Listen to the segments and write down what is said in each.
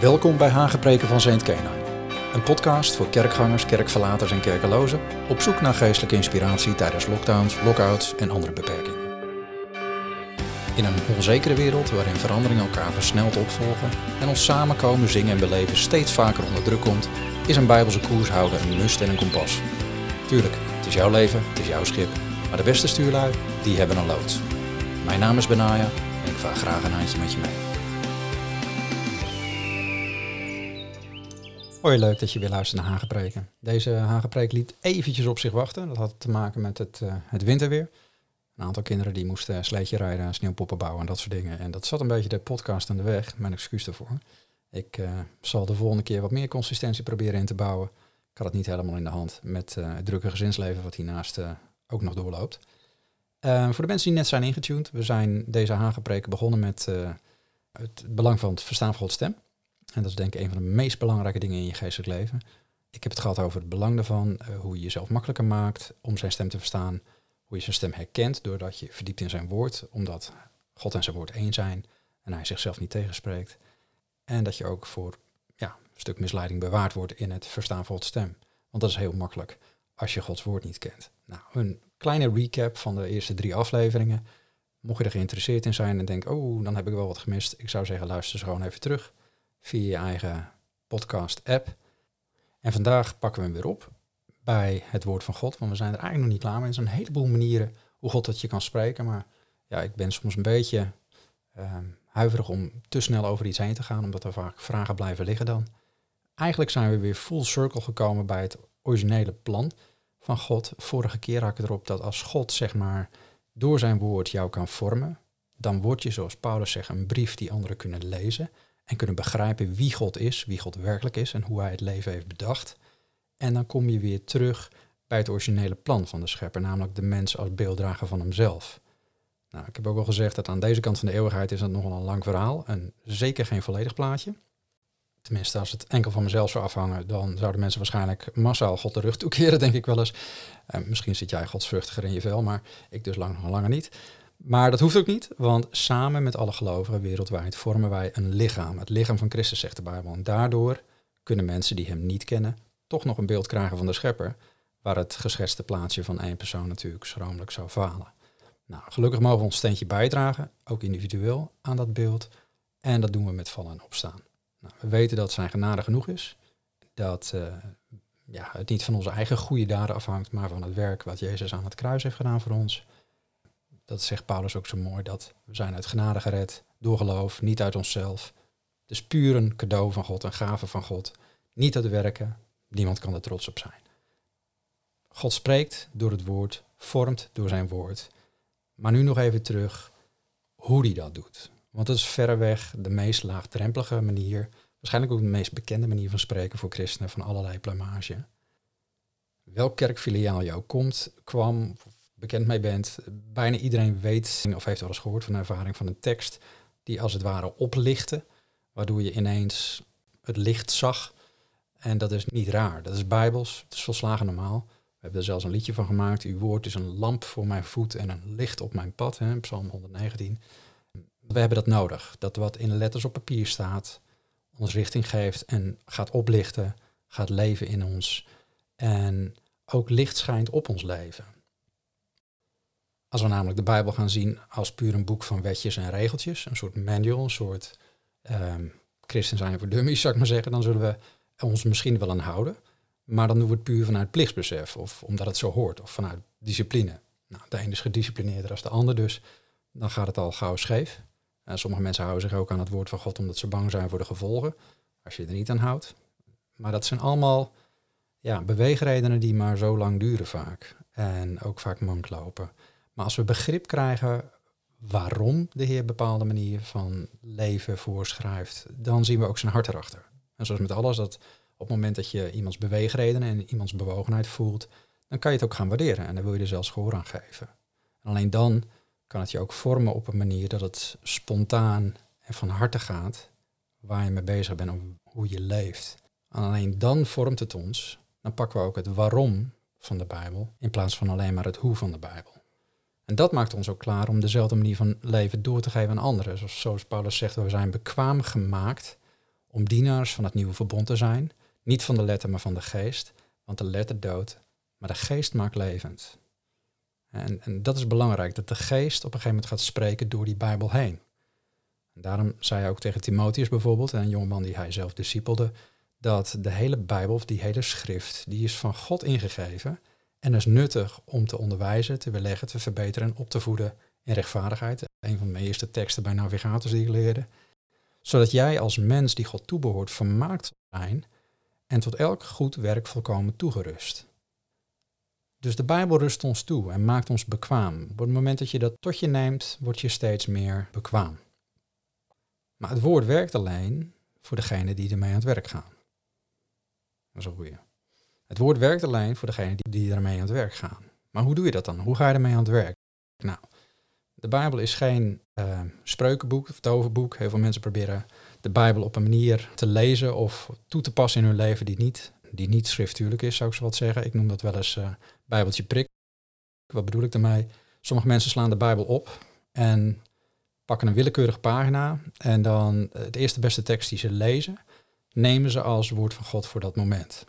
Welkom bij Hagepreken van Saint Kena. Een podcast voor kerkgangers, kerkverlaters en kerkelozen op zoek naar geestelijke inspiratie tijdens lockdowns, lockouts en andere beperkingen. In een onzekere wereld waarin veranderingen elkaar versneld opvolgen en ons samenkomen, zingen en beleven steeds vaker onder druk komt, is een bijbelse koers houden een must en een kompas. Tuurlijk, het is jouw leven, het is jouw schip, maar de beste stuurlui, die hebben een loods. Mijn naam is Benaya en ik vaar graag een handje met je mee. Hoi, leuk dat je weer luistert naar Hagepreken. Deze Hagepreek liet eventjes op zich wachten. Dat had te maken met het, uh, het winterweer. Een aantal kinderen die moesten sleetje rijden, sneeuwpoppen bouwen en dat soort dingen. En dat zat een beetje de podcast aan de weg. Mijn excuus daarvoor. Ik uh, zal de volgende keer wat meer consistentie proberen in te bouwen. Ik had het niet helemaal in de hand met uh, het drukke gezinsleven wat hiernaast ook nog doorloopt. voor de mensen die net zijn ingetuned, we zijn deze Hagepreken begonnen met het belang van het verstaan van Gods stem. En dat is denk ik een van de meest belangrijke dingen in je geestelijk leven. Ik heb het gehad over het belang daarvan, uh, hoe je jezelf makkelijker maakt om zijn stem te verstaan. Hoe je zijn stem herkent doordat je verdiept in zijn woord, omdat God en zijn woord één zijn en hij zichzelf niet tegenspreekt. En dat je ook voor ja, een stuk misleiding bewaard wordt in het verstaan van Gods stem. Want dat is heel makkelijk als je Gods woord niet kent. Nou, een kleine recap van de eerste drie afleveringen. Mocht je er geïnteresseerd in zijn en denk, oh, dan heb ik wel wat gemist. Ik zou zeggen, luister ze gewoon even terug via je eigen podcast-app. En vandaag pakken we hem weer op bij het woord van God, want we zijn er eigenlijk nog niet klaar mee. Er zijn een heleboel manieren hoe God dat je kan spreken, maar ja, ik ben soms een beetje uh, huiverig om te snel over iets heen te gaan, omdat er vaak vragen blijven liggen dan. Eigenlijk zijn we weer full circle gekomen bij het originele plan van God. Vorige keer had ik erop dat als God, zeg maar, door zijn woord jou kan vormen, dan word je, zoals Paulus zegt, een brief die anderen kunnen lezen en kunnen begrijpen wie God is, wie God werkelijk is en hoe hij het leven heeft bedacht. En dan kom je weer terug bij het originele plan van de schepper, namelijk de mens als beelddrager van hemzelf. Nou, ik heb ook al gezegd dat aan deze kant van de eeuwigheid is dat nogal een lang verhaal en zeker geen volledig plaatje. Tenminste, als het enkel van mezelf zou afhangen, dan zouden mensen waarschijnlijk massaal God de rug toekeren, denk ik wel eens. En misschien zit jij godsvruchtiger in je vel, maar ik dus lang langer niet. Maar dat hoeft ook niet, want samen met alle gelovigen wereldwijd vormen wij een lichaam. Het lichaam van Christus, zegt de Bijbel. En daardoor kunnen mensen die hem niet kennen toch nog een beeld krijgen van de schepper, waar het geschetste plaatsje van één persoon natuurlijk schromelijk zou falen. Nou, gelukkig mogen we ons steentje bijdragen, ook individueel, aan dat beeld. En dat doen we met vallen en opstaan. Nou, we weten dat zijn genade genoeg is. Dat uh, ja, het niet van onze eigen goede daden afhangt, maar van het werk wat Jezus aan het kruis heeft gedaan voor ons dat zegt Paulus ook zo mooi, dat we zijn uit genade gered, door geloof, niet uit onszelf. Dus puur een cadeau van God, een gave van God. Niet uit werken, niemand kan er trots op zijn. God spreekt door het woord, vormt door zijn woord. Maar nu nog even terug hoe hij dat doet. Want dat is verreweg de meest laagdrempelige manier, waarschijnlijk ook de meest bekende manier van spreken voor christenen van allerlei plumage. Welk kerkfiliaal jou komt, kwam, bekend mee bent. Bijna iedereen weet of heeft wel eens gehoord van de ervaring van een tekst die als het ware oplichtte, waardoor je ineens het licht zag. En dat is niet raar, dat is bijbels, het is volslagen normaal. We hebben er zelfs een liedje van gemaakt. Uw woord is een lamp voor mijn voet en een licht op mijn pad, hè, Psalm 119. We hebben dat nodig, dat wat in letters op papier staat, ons richting geeft en gaat oplichten, gaat leven in ons. En ook licht schijnt op ons leven. Als we namelijk de Bijbel gaan zien als puur een boek van wetjes en regeltjes, een soort manual, een soort um, christen zijn voor dummies, zou ik maar zeggen, dan zullen we ons misschien wel aan houden. Maar dan doen we het puur vanuit plichtsbesef of omdat het zo hoort of vanuit discipline. Nou, de een is gedisciplineerder als de ander, dus dan gaat het al gauw scheef. En sommige mensen houden zich ook aan het woord van God omdat ze bang zijn voor de gevolgen, als je er niet aan houdt. Maar dat zijn allemaal ja, beweegredenen die maar zo lang duren vaak. En ook vaak mank lopen. Maar als we begrip krijgen waarom de Heer bepaalde manier van leven voorschrijft, dan zien we ook zijn hart erachter. En zoals met alles, dat op het moment dat je iemands beweegredenen en iemands bewogenheid voelt, dan kan je het ook gaan waarderen en dan wil je er zelfs gehoor aan geven. En alleen dan kan het je ook vormen op een manier dat het spontaan en van harte gaat waar je mee bezig bent of hoe je leeft. En alleen dan vormt het ons, dan pakken we ook het waarom van de Bijbel in plaats van alleen maar het hoe van de Bijbel. En dat maakt ons ook klaar om dezelfde manier van leven door te geven aan anderen. Zoals, Paulus zegt, we zijn bekwaam gemaakt om dienaars van het nieuwe verbond te zijn, niet van de letter, maar van de geest, want de letter doodt, maar de geest maakt levend. En, en dat is belangrijk, dat de geest op een gegeven moment gaat spreken door die Bijbel heen. En daarom zei hij ook tegen Timotheus bijvoorbeeld, een jongeman die hij zelf discipelde, dat de hele Bijbel, die hele schrift, die is van God ingegeven en is nuttig om te onderwijzen, te weerleggen, te verbeteren en op te voeden in rechtvaardigheid. Een van mijn eerste teksten bij navigators die ik leerde. Zodat jij als mens die God toebehoort vermaakt zijn en tot elk goed werk volkomen toegerust. Dus de Bijbel rust ons toe en maakt ons bekwaam. Op het moment dat je dat tot je neemt, word je steeds meer bekwaam. Maar het woord werkt alleen voor degene die ermee aan het werk gaan. Dat is een goeie. Het woord werkt alleen voor degene die, die ermee aan het werk gaan. Maar hoe doe je dat dan? Hoe ga je ermee aan het werk? Nou, de Bijbel is geen uh, spreukenboek of toverboek. Heel veel mensen proberen de Bijbel op een manier te lezen of toe te passen in hun leven die niet, die niet schriftuurlijk is, zou ik zo wat zeggen. Ik noem dat wel eens uh, Bijbeltje prik. Wat bedoel ik daarmee? Sommige mensen slaan de Bijbel op en pakken een willekeurige pagina en dan het eerste beste tekst die ze lezen, nemen ze als woord van God voor dat moment.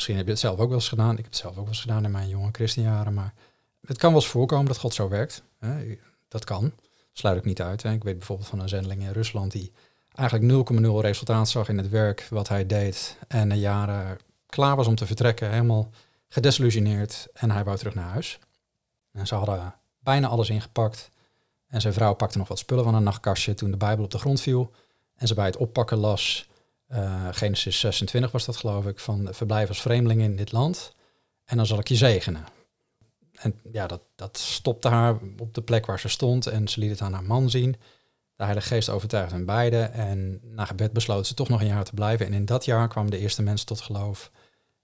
Misschien heb je het zelf ook wel eens gedaan. Ik heb het zelf ook wel eens gedaan in mijn jonge christenjaren, maar het kan wel eens voorkomen dat God zo werkt. Hè. Dat kan. Sluit ik niet uit. Hè. Ik weet bijvoorbeeld van een zendeling in Rusland die eigenlijk 0,0 resultaat zag in het werk wat hij deed. En na jaren klaar was om te vertrekken, helemaal gedesillusioneerd. En hij wou terug naar huis. En ze hadden bijna alles ingepakt. En zijn vrouw pakte nog wat spullen van een nachtkastje toen de Bijbel op de grond viel. En ze bij het oppakken las, uh, Genesis 26 was dat geloof ik, van verblijf als vreemdeling in dit land. En dan zal ik je zegenen en ja, dat, dat stopte haar op de plek waar ze stond en ze liet het aan haar man zien. De Heilige Geest overtuigde hen beiden en na gebed besloot ze toch nog een jaar te blijven. En in dat jaar kwamen de eerste mensen tot geloof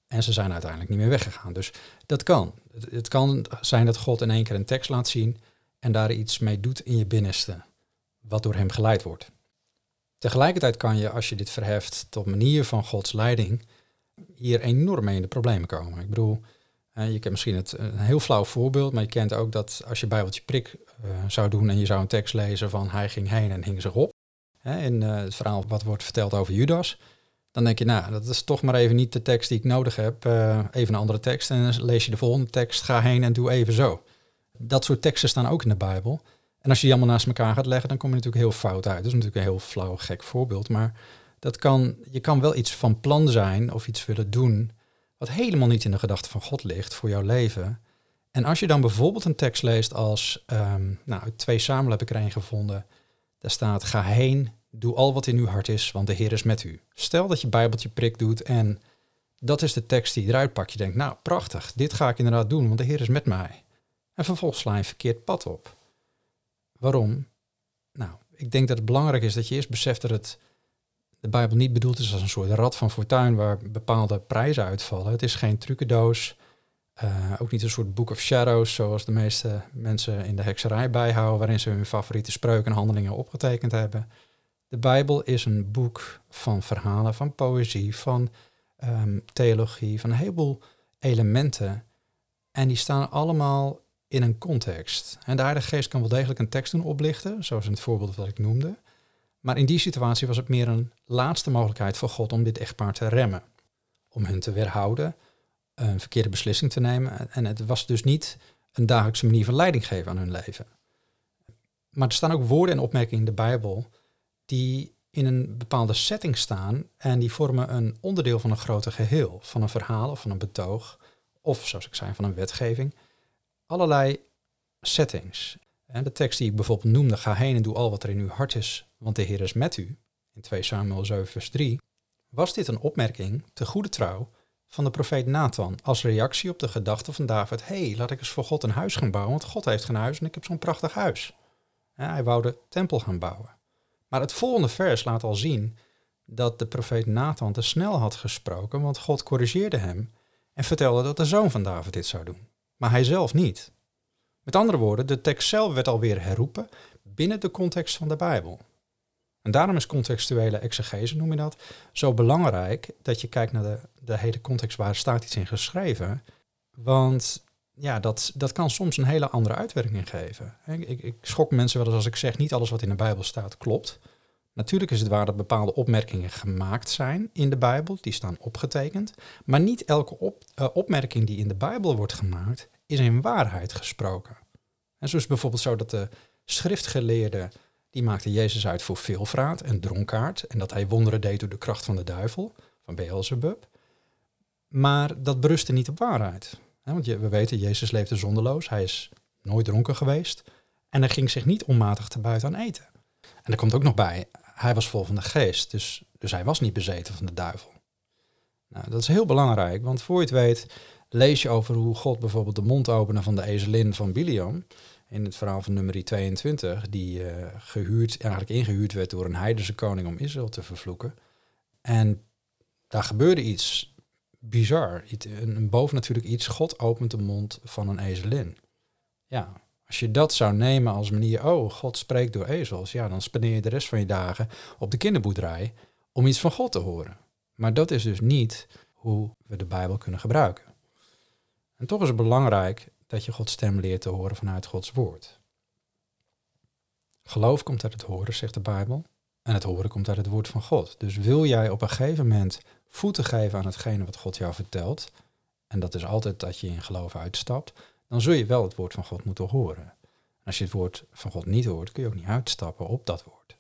en ze zijn uiteindelijk niet meer weggegaan. Dus dat kan. Het, het kan zijn dat God in één keer een tekst laat zien en daar iets mee doet in je binnenste, wat door hem geleid wordt. Tegelijkertijd kan je, als je dit verheft tot manier van Gods leiding, hier enorm mee in de problemen komen. Ik bedoel, uh, je kent misschien het, een heel flauw voorbeeld, maar je kent ook dat als je bijbeltje prik uh, zou doen en je zou een tekst lezen van hij ging heen en hing zich op. Hè, in uh, het verhaal wat wordt verteld over Judas. Dan denk je, nou, dat is toch maar even niet de tekst die ik nodig heb. even een andere tekst. En dan lees je de volgende tekst, ga heen en doe even zo. Dat soort teksten staan ook in de Bijbel. En als je die allemaal naast elkaar gaat leggen, dan kom je natuurlijk heel fout uit. Dat is natuurlijk een heel flauw, gek voorbeeld. Maar dat kan, je kan wel iets van plan zijn of iets willen doen wat helemaal niet in de gedachte van God ligt voor jouw leven. En als je dan bijvoorbeeld een tekst leest als, um, nou, twee samen heb ik er een gevonden. Daar staat, ga heen, doe al wat in uw hart is, want de Heer is met u. Stel dat je Bijbeltje prik doet en dat is de tekst die eruit pakt. Je denkt, nou prachtig, dit ga ik inderdaad doen, want de Heer is met mij. En vervolgens sla je een verkeerd pad op. Waarom? Nou, ik denk dat het belangrijk is dat je eerst beseft dat het de Bijbel niet bedoeld is als een soort rad van fortuin waar bepaalde prijzen uitvallen. Het is geen trucendoos, uh, ook niet een soort book of shadows zoals de meeste mensen in de hekserij bijhouden, waarin ze hun favoriete spreuken en handelingen opgetekend hebben. De Bijbel is een boek van verhalen, van poëzie, van um, theologie, van een heleboel elementen. En die staan allemaal in een context. En de Heilige Geest kan wel degelijk een tekst doen oplichten, zoals in het voorbeeld wat ik noemde. Maar in die situatie was het meer een laatste mogelijkheid voor God om dit echtpaar te remmen. Om hen te weerhouden, een verkeerde beslissing te nemen. En het was dus niet een dagelijkse manier van leiding geven aan hun leven. Maar er staan ook woorden en opmerkingen in de Bijbel die in een bepaalde setting staan en die vormen een onderdeel van een groter geheel, van een verhaal of van een betoog, of zoals ik zei, van een wetgeving. Allerlei settings. De tekst die ik bijvoorbeeld noemde, ga heen en doe al wat er in uw hart is, want de Heer is met u, in 2 Samuel 7 vers 3, was dit een opmerking te goede trouw van de profeet Nathan als reactie op de gedachte van David, hé, hey, laat ik eens voor God een huis gaan bouwen, want God heeft geen huis en ik heb zo'n prachtig huis. hij wou de tempel gaan bouwen. Maar het volgende vers laat al zien dat de profeet Nathan te snel had gesproken, want God corrigeerde hem en vertelde dat de zoon van David dit zou doen. Maar hij zelf niet. Met andere woorden, de tekst zelf werd alweer herroepen binnen de context van de Bijbel. En daarom is contextuele exegese, noem je dat, zo belangrijk dat je kijkt naar de, de hele context waar staat iets in geschreven. Want ja, dat, dat kan soms een hele andere uitwerking geven. Ik, ik, ik schok mensen wel eens als ik zeg niet alles wat in de Bijbel staat klopt. Natuurlijk is het waar dat bepaalde opmerkingen gemaakt zijn in de Bijbel, die staan opgetekend. Maar niet elke uh, opmerking die in de Bijbel wordt gemaakt, is in waarheid gesproken. En zo is bijvoorbeeld zo dat de schriftgeleerden, die maakten Jezus uit voor veelvraat en dronkaard. En dat hij wonderen deed door de kracht van de duivel, van Beelzebub. Maar dat berustte niet op waarheid. Want we weten, Jezus leefde zonderloos. Hij is nooit dronken geweest. En hij ging zich niet onmatig te buiten aan eten. En er komt ook nog bij, hij was vol van de geest. Dus, dus hij was niet bezeten van de duivel. Nou, dat is heel belangrijk, want voor je het weet lees je over hoe God bijvoorbeeld de mond opende van de ezelin van Biliam. In het verhaal van nummer 22, die uh, gehuurd, eigenlijk ingehuurd werd door een heidense koning om Israël te vervloeken. En daar gebeurde iets bizar, een, een bovennatuurlijk iets. God opent de mond van een ezelin. Ja, als je dat zou nemen als manier, oh, God spreekt door ezels, ja, dan spendeer je de rest van je dagen op de kinderboerderij om iets van God te horen. Maar dat is dus niet hoe we de Bijbel kunnen gebruiken. En toch is het belangrijk dat je Gods stem leert te horen vanuit Gods woord. Geloof komt uit het horen, zegt de Bijbel. En het horen komt uit het woord van God. Dus wil jij op een gegeven moment voeten geven aan hetgene wat God jou vertelt, en dat is altijd dat je in geloof uitstapt, dan zul je wel het woord van God moeten horen. En als je het woord van God niet hoort, kun je ook niet uitstappen op dat woord.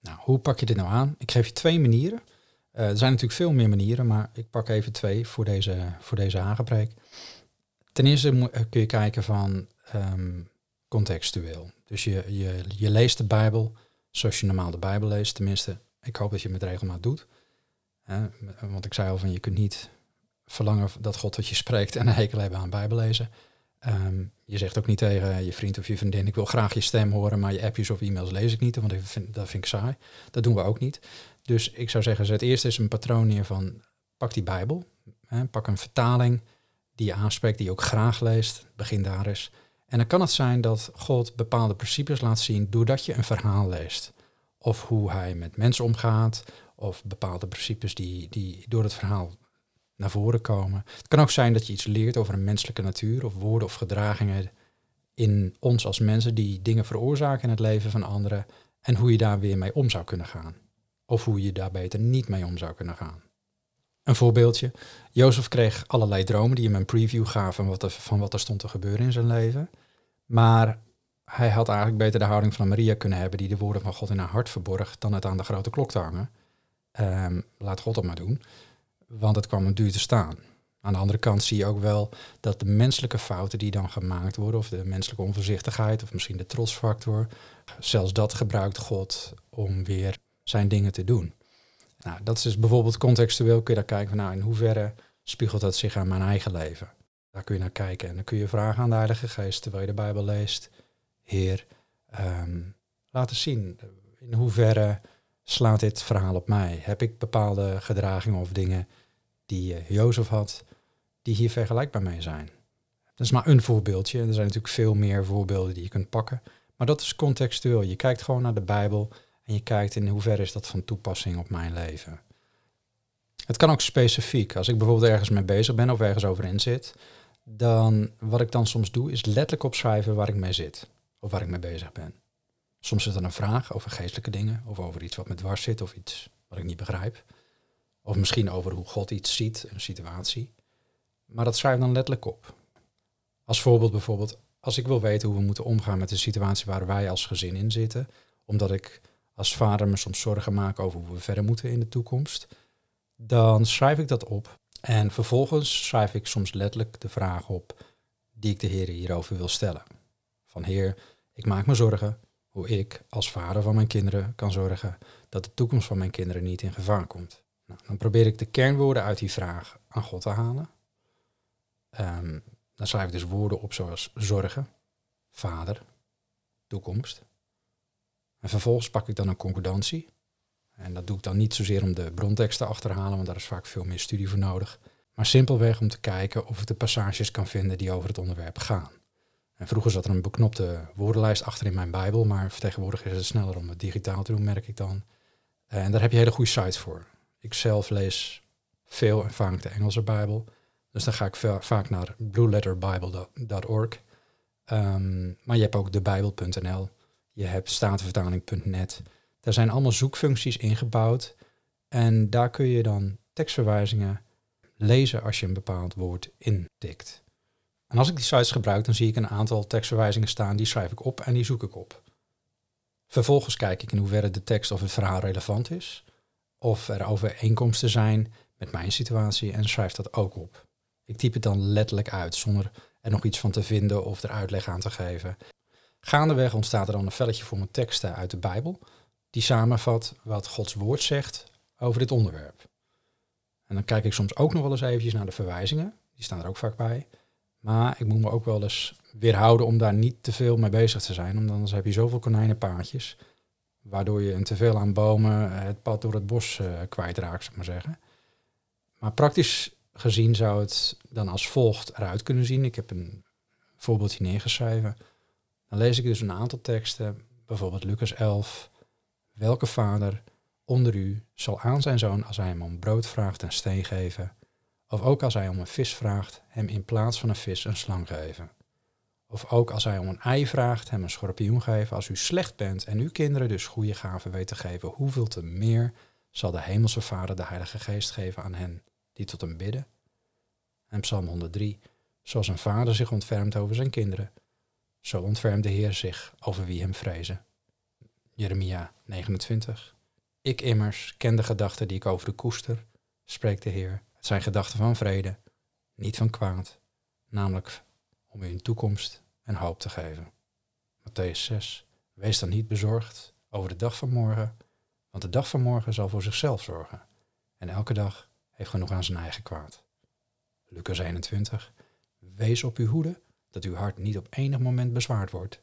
Nou, hoe pak je dit nou aan? Ik geef je twee manieren. Uh, er zijn natuurlijk veel meer manieren, maar ik pak even twee voor deze, voor deze. Ten eerste eh, kun je kijken van um, contextueel. Dus je, je, je leest de Bijbel zoals je normaal de Bijbel leest. Tenminste, ik hoop dat je het met regelmaat doet. want ik zei al van je kunt niet verlangen dat God tot je spreekt en een hekel hebben aan Bijbel lezen. Ehm, je zegt ook niet tegen je vriend of je vriendin, ik wil graag je stem horen, maar je appjes of e-mails lees ik niet, want dat vind ik saai. Dat doen we ook niet. Dus ik zou zeggen, het eerste is een patroon neer van, pak die Bijbel, hè, pak een vertaling die je aanspreekt, die je ook graag leest, begin daar eens. En dan kan het zijn dat God bepaalde principes laat zien doordat je een verhaal leest. Of hoe hij met mensen omgaat, of bepaalde principes die, die door het verhaal naar voren komen. Het kan ook zijn dat je iets leert over een menselijke natuur of woorden of gedragingen in ons als mensen die dingen veroorzaken in het leven van anderen en hoe je daar weer mee om zou kunnen gaan. Of hoe je daar beter niet mee om zou kunnen gaan. Een voorbeeldje. Jozef kreeg allerlei dromen die hem een preview gaven van wat, er, van wat er stond te gebeuren in zijn leven. Maar hij had eigenlijk beter de houding van Maria kunnen hebben die de woorden van God in haar hart verborg dan het aan de grote klok te hangen. Ehm, laat God dat maar doen want het kwam hem duur te staan. Aan de andere kant zie je ook wel dat de menselijke fouten die dan gemaakt worden, of de menselijke onvoorzichtigheid, of misschien de trotsfactor, zelfs dat gebruikt God om weer zijn dingen te doen. Nou, dat is dus bijvoorbeeld contextueel, kun je daar kijken van nou, in hoeverre spiegelt dat zich aan mijn eigen leven. Daar kun je naar kijken en dan kun je vragen aan de Heilige Geest terwijl je de Bijbel leest. Heer, um, laat eens zien in hoeverre slaat dit verhaal op mij? Heb ik bepaalde gedragingen of dingen die uh, Jozef had, die hier vergelijkbaar mee zijn. Dat is maar een voorbeeldje. Er zijn natuurlijk veel meer voorbeelden die je kunt pakken. Maar dat is contextueel. Je kijkt gewoon naar de Bijbel en je kijkt in hoeverre is dat van toepassing op mijn leven. Het kan ook specifiek. Als ik bijvoorbeeld ergens mee bezig ben of ergens over in zit, dan wat ik dan soms doe is letterlijk opschrijven waar ik mee zit of waar ik mee bezig ben. Soms is er een vraag over geestelijke dingen of over iets wat me dwars zit of iets wat ik niet begrijp. Of misschien over hoe God iets ziet, een situatie. Maar dat schrijf dan letterlijk op. Als voorbeeld bijvoorbeeld, als ik wil weten hoe we moeten omgaan met de situatie waar wij als gezin in zitten, omdat ik als vader me soms zorgen maak over hoe we verder moeten in de toekomst, dan schrijf ik dat op. En vervolgens schrijf ik soms letterlijk de vraag op die ik de Heer hierover wil stellen. Van Heer, ik maak me zorgen hoe ik als vader van mijn kinderen kan zorgen dat de toekomst van mijn kinderen niet in gevaar komt. Nou, dan probeer ik de kernwoorden uit die vraag aan God te halen. Ehm, dan schrijf ik dus woorden op zoals zorgen, vader, toekomst. En vervolgens pak ik dan een concordantie. En dat doe ik dan niet zozeer om de brontekst te achterhalen, want daar is vaak veel meer studie voor nodig. Maar simpelweg om te kijken of ik de passages kan vinden die over het onderwerp gaan. En vroeger zat er een beknopte woordenlijst achter in mijn Bijbel, maar tegenwoordig is het sneller om het digitaal te doen, merk ik dan. En daar heb je hele goede sites voor. Ik zelf lees veel en vaak de Engelse Bijbel. Dus dan ga ik vaak naar blueletterbible.org. Um, maar je hebt ook debijbel.nl. Je hebt statenvertaling.net. Daar zijn allemaal zoekfuncties ingebouwd. En daar kun je dan tekstverwijzingen lezen als je een bepaald woord intikt. En als ik die sites gebruik, dan zie ik een aantal tekstverwijzingen staan. Die schrijf ik op en die zoek ik op. Vervolgens kijk ik in hoeverre de tekst of het verhaal relevant is. Of er overeenkomsten zijn met mijn situatie en schrijf dat ook op. Ik typ het dan letterlijk uit zonder er nog iets van te vinden of er uitleg aan te geven. Gaandeweg ontstaat er dan een velletje voor mijn teksten uit de Bijbel, die samenvat wat Gods woord zegt over dit onderwerp. En dan kijk ik soms ook nog wel eens eventjes naar de verwijzingen, die staan er ook vaak bij. Maar ik moet me ook wel eens weerhouden om daar niet te veel mee bezig te zijn, want anders heb je zoveel konijnenpaadjes, waardoor je een teveel aan bomen het pad door het bos uh, kwijtraakt, zeg maar zeggen. Maar praktisch gezien zou het dan als volgt eruit kunnen zien. Ik heb een voorbeeldje neergeschreven. Dan lees ik dus een aantal teksten, bijvoorbeeld Lucas 11. Welke vader onder u zal aan zijn zoon als hij hem om brood vraagt een steen geven? Of ook als hij om een vis vraagt, hem in plaats van een vis een slang geven? Of ook als hij om een ei vraagt, hem een schorpioen geven? Als u slecht bent en uw kinderen dus goede gaven weten te geven, hoeveel te meer zal de hemelse vader de heilige geest geven aan hen die tot hem bidden? En Psalm 103, zoals een vader zich ontfermt over zijn kinderen, zo ontfermt de Heer zich over wie hem vrezen. Jeremia 29. Ik immers ken de gedachten die ik over de koester, spreekt de Heer. Het zijn gedachten van vrede, niet van kwaad, namelijk om u een toekomst en hoop te geven. Matthäus 6. Wees dan niet bezorgd over de dag van morgen, want de dag van morgen zal voor zichzelf zorgen. En elke dag heeft genoeg aan zijn eigen kwaad. Lucas 21. Wees op uw hoede dat uw hart niet op enig moment bezwaard wordt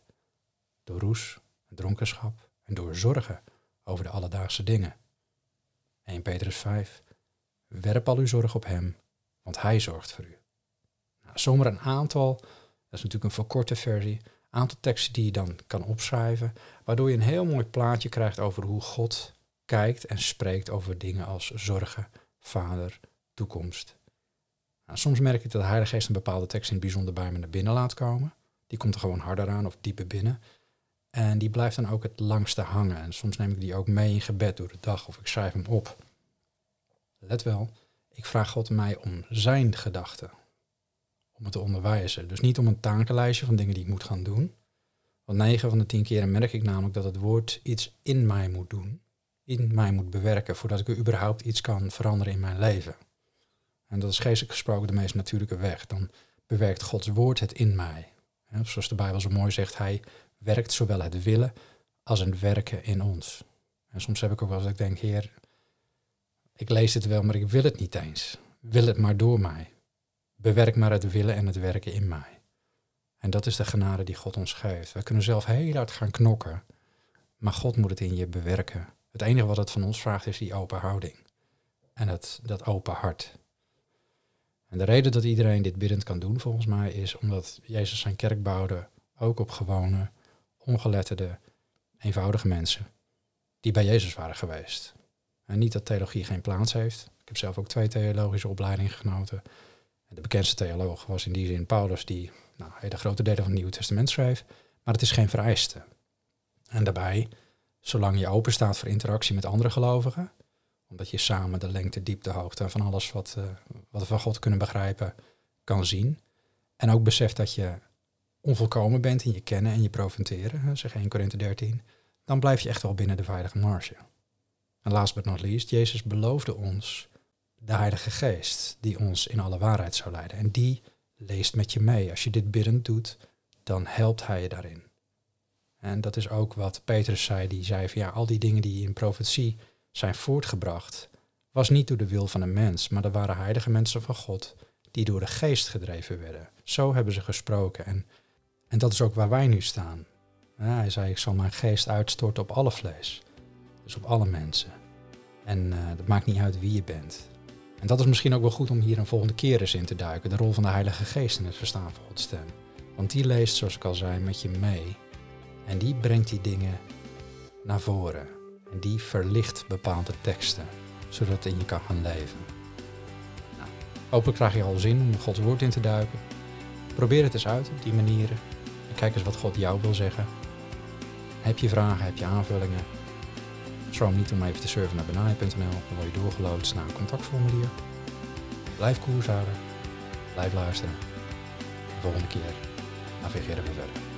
door roes, dronkenschap en door zorgen over de alledaagse dingen. 1 Petrus 5. Werp al uw zorg op hem, want hij zorgt voor u. Nou, zomaar een aantal, is natuurlijk een verkorte versie, aantal teksten die je dan kan opschrijven, waardoor je een heel mooi plaatje krijgt over hoe God kijkt en spreekt over dingen als zorgen, vader, toekomst nou, soms merk ik dat de Heilige Geest een bepaalde tekst in het bijzonder bij me naar binnen laat komen. Die komt er gewoon harder aan of dieper binnen. En die blijft dan ook het langste hangen. En soms neem ik die ook mee in gebed door de dag of ik schrijf hem op. Let wel, ik vraag God mij om zijn gedachten. Om het te onderwijzen. Dus niet om een takenlijstje van dingen die ik moet gaan doen. Want 9 van de 10 keren merk ik namelijk dat het woord iets in mij moet doen. In mij moet bewerken voordat ik überhaupt iets kan veranderen in mijn leven. En dat is geestelijk gesproken de meest natuurlijke weg. Dan bewerkt Gods woord het in mij. zoals de Bijbel zo mooi zegt, hij werkt zowel het willen als het werken in ons. En soms heb ik ook wel eens dat ik denk, Heer, ik lees het wel, maar ik wil het niet eens. Wil het maar door mij. Bewerk maar het willen en het werken in mij. En dat is de genade die God ons geeft. We kunnen zelf heel hard gaan knokken, maar God moet het in je bewerken. Het enige wat het van ons vraagt is die open houding. En dat, dat open hart. En de reden dat iedereen dit biddend kan doen, volgens mij, is omdat Jezus zijn kerk bouwde ook op gewone, ongeletterde, eenvoudige mensen die bij Jezus waren geweest. En niet dat theologie geen plaats heeft. Ik heb zelf ook twee theologische opleidingen genoten. De bekendste theoloog was in die zin Paulus, die nou, grote delen van het Nieuwe Testament schreef. Maar het is geen vereiste. En daarbij, zolang je open staat voor interactie met andere gelovigen, omdat je samen de lengte, diepte, hoogte van alles wat, uh, wat we van God kunnen begrijpen, kan zien. En ook beseft dat je onvolkomen bent in je kennen en je profiteren, zeg 1 Korinthe 13, dan blijf je echt wel binnen de veilige marge. En last but not least, Jezus beloofde ons de Heilige Geest, die ons in alle waarheid zou leiden. En die leest met je mee. Als je dit biddend doet, dan helpt hij je daarin. En dat is ook wat Petrus zei, die zei van ja, al die dingen die in profetie zijn voortgebracht, was niet door de wil van een mens, maar er waren heilige mensen van God die door de geest gedreven werden. Zo hebben ze gesproken en, en dat is ook waar wij nu staan. Hij zei, ik zal mijn geest uitstorten op alle vlees, dus op alle mensen. En uh, dat maakt niet uit wie je bent. En dat is misschien ook wel goed om hier een volgende keer eens in te duiken, de rol van de Heilige Geest in het verstaan van Gods stem. Want die leest, zoals ik al zei, met je mee. En die brengt die dingen naar voren. En die verlicht bepaalde teksten, zodat het in je kan gaan leven. Nou, hopelijk krijg je al zin om Gods woord in te duiken. Probeer het eens uit op die manieren. En kijk eens wat God jou wil zeggen. Heb je vragen, heb je aanvullingen? Schroom niet om even te surfen naar benai.nl. Dan word je doorgeloodst naar een contactformulier. Blijf koers houden. Blijf luisteren. De volgende keer navigeren we verder.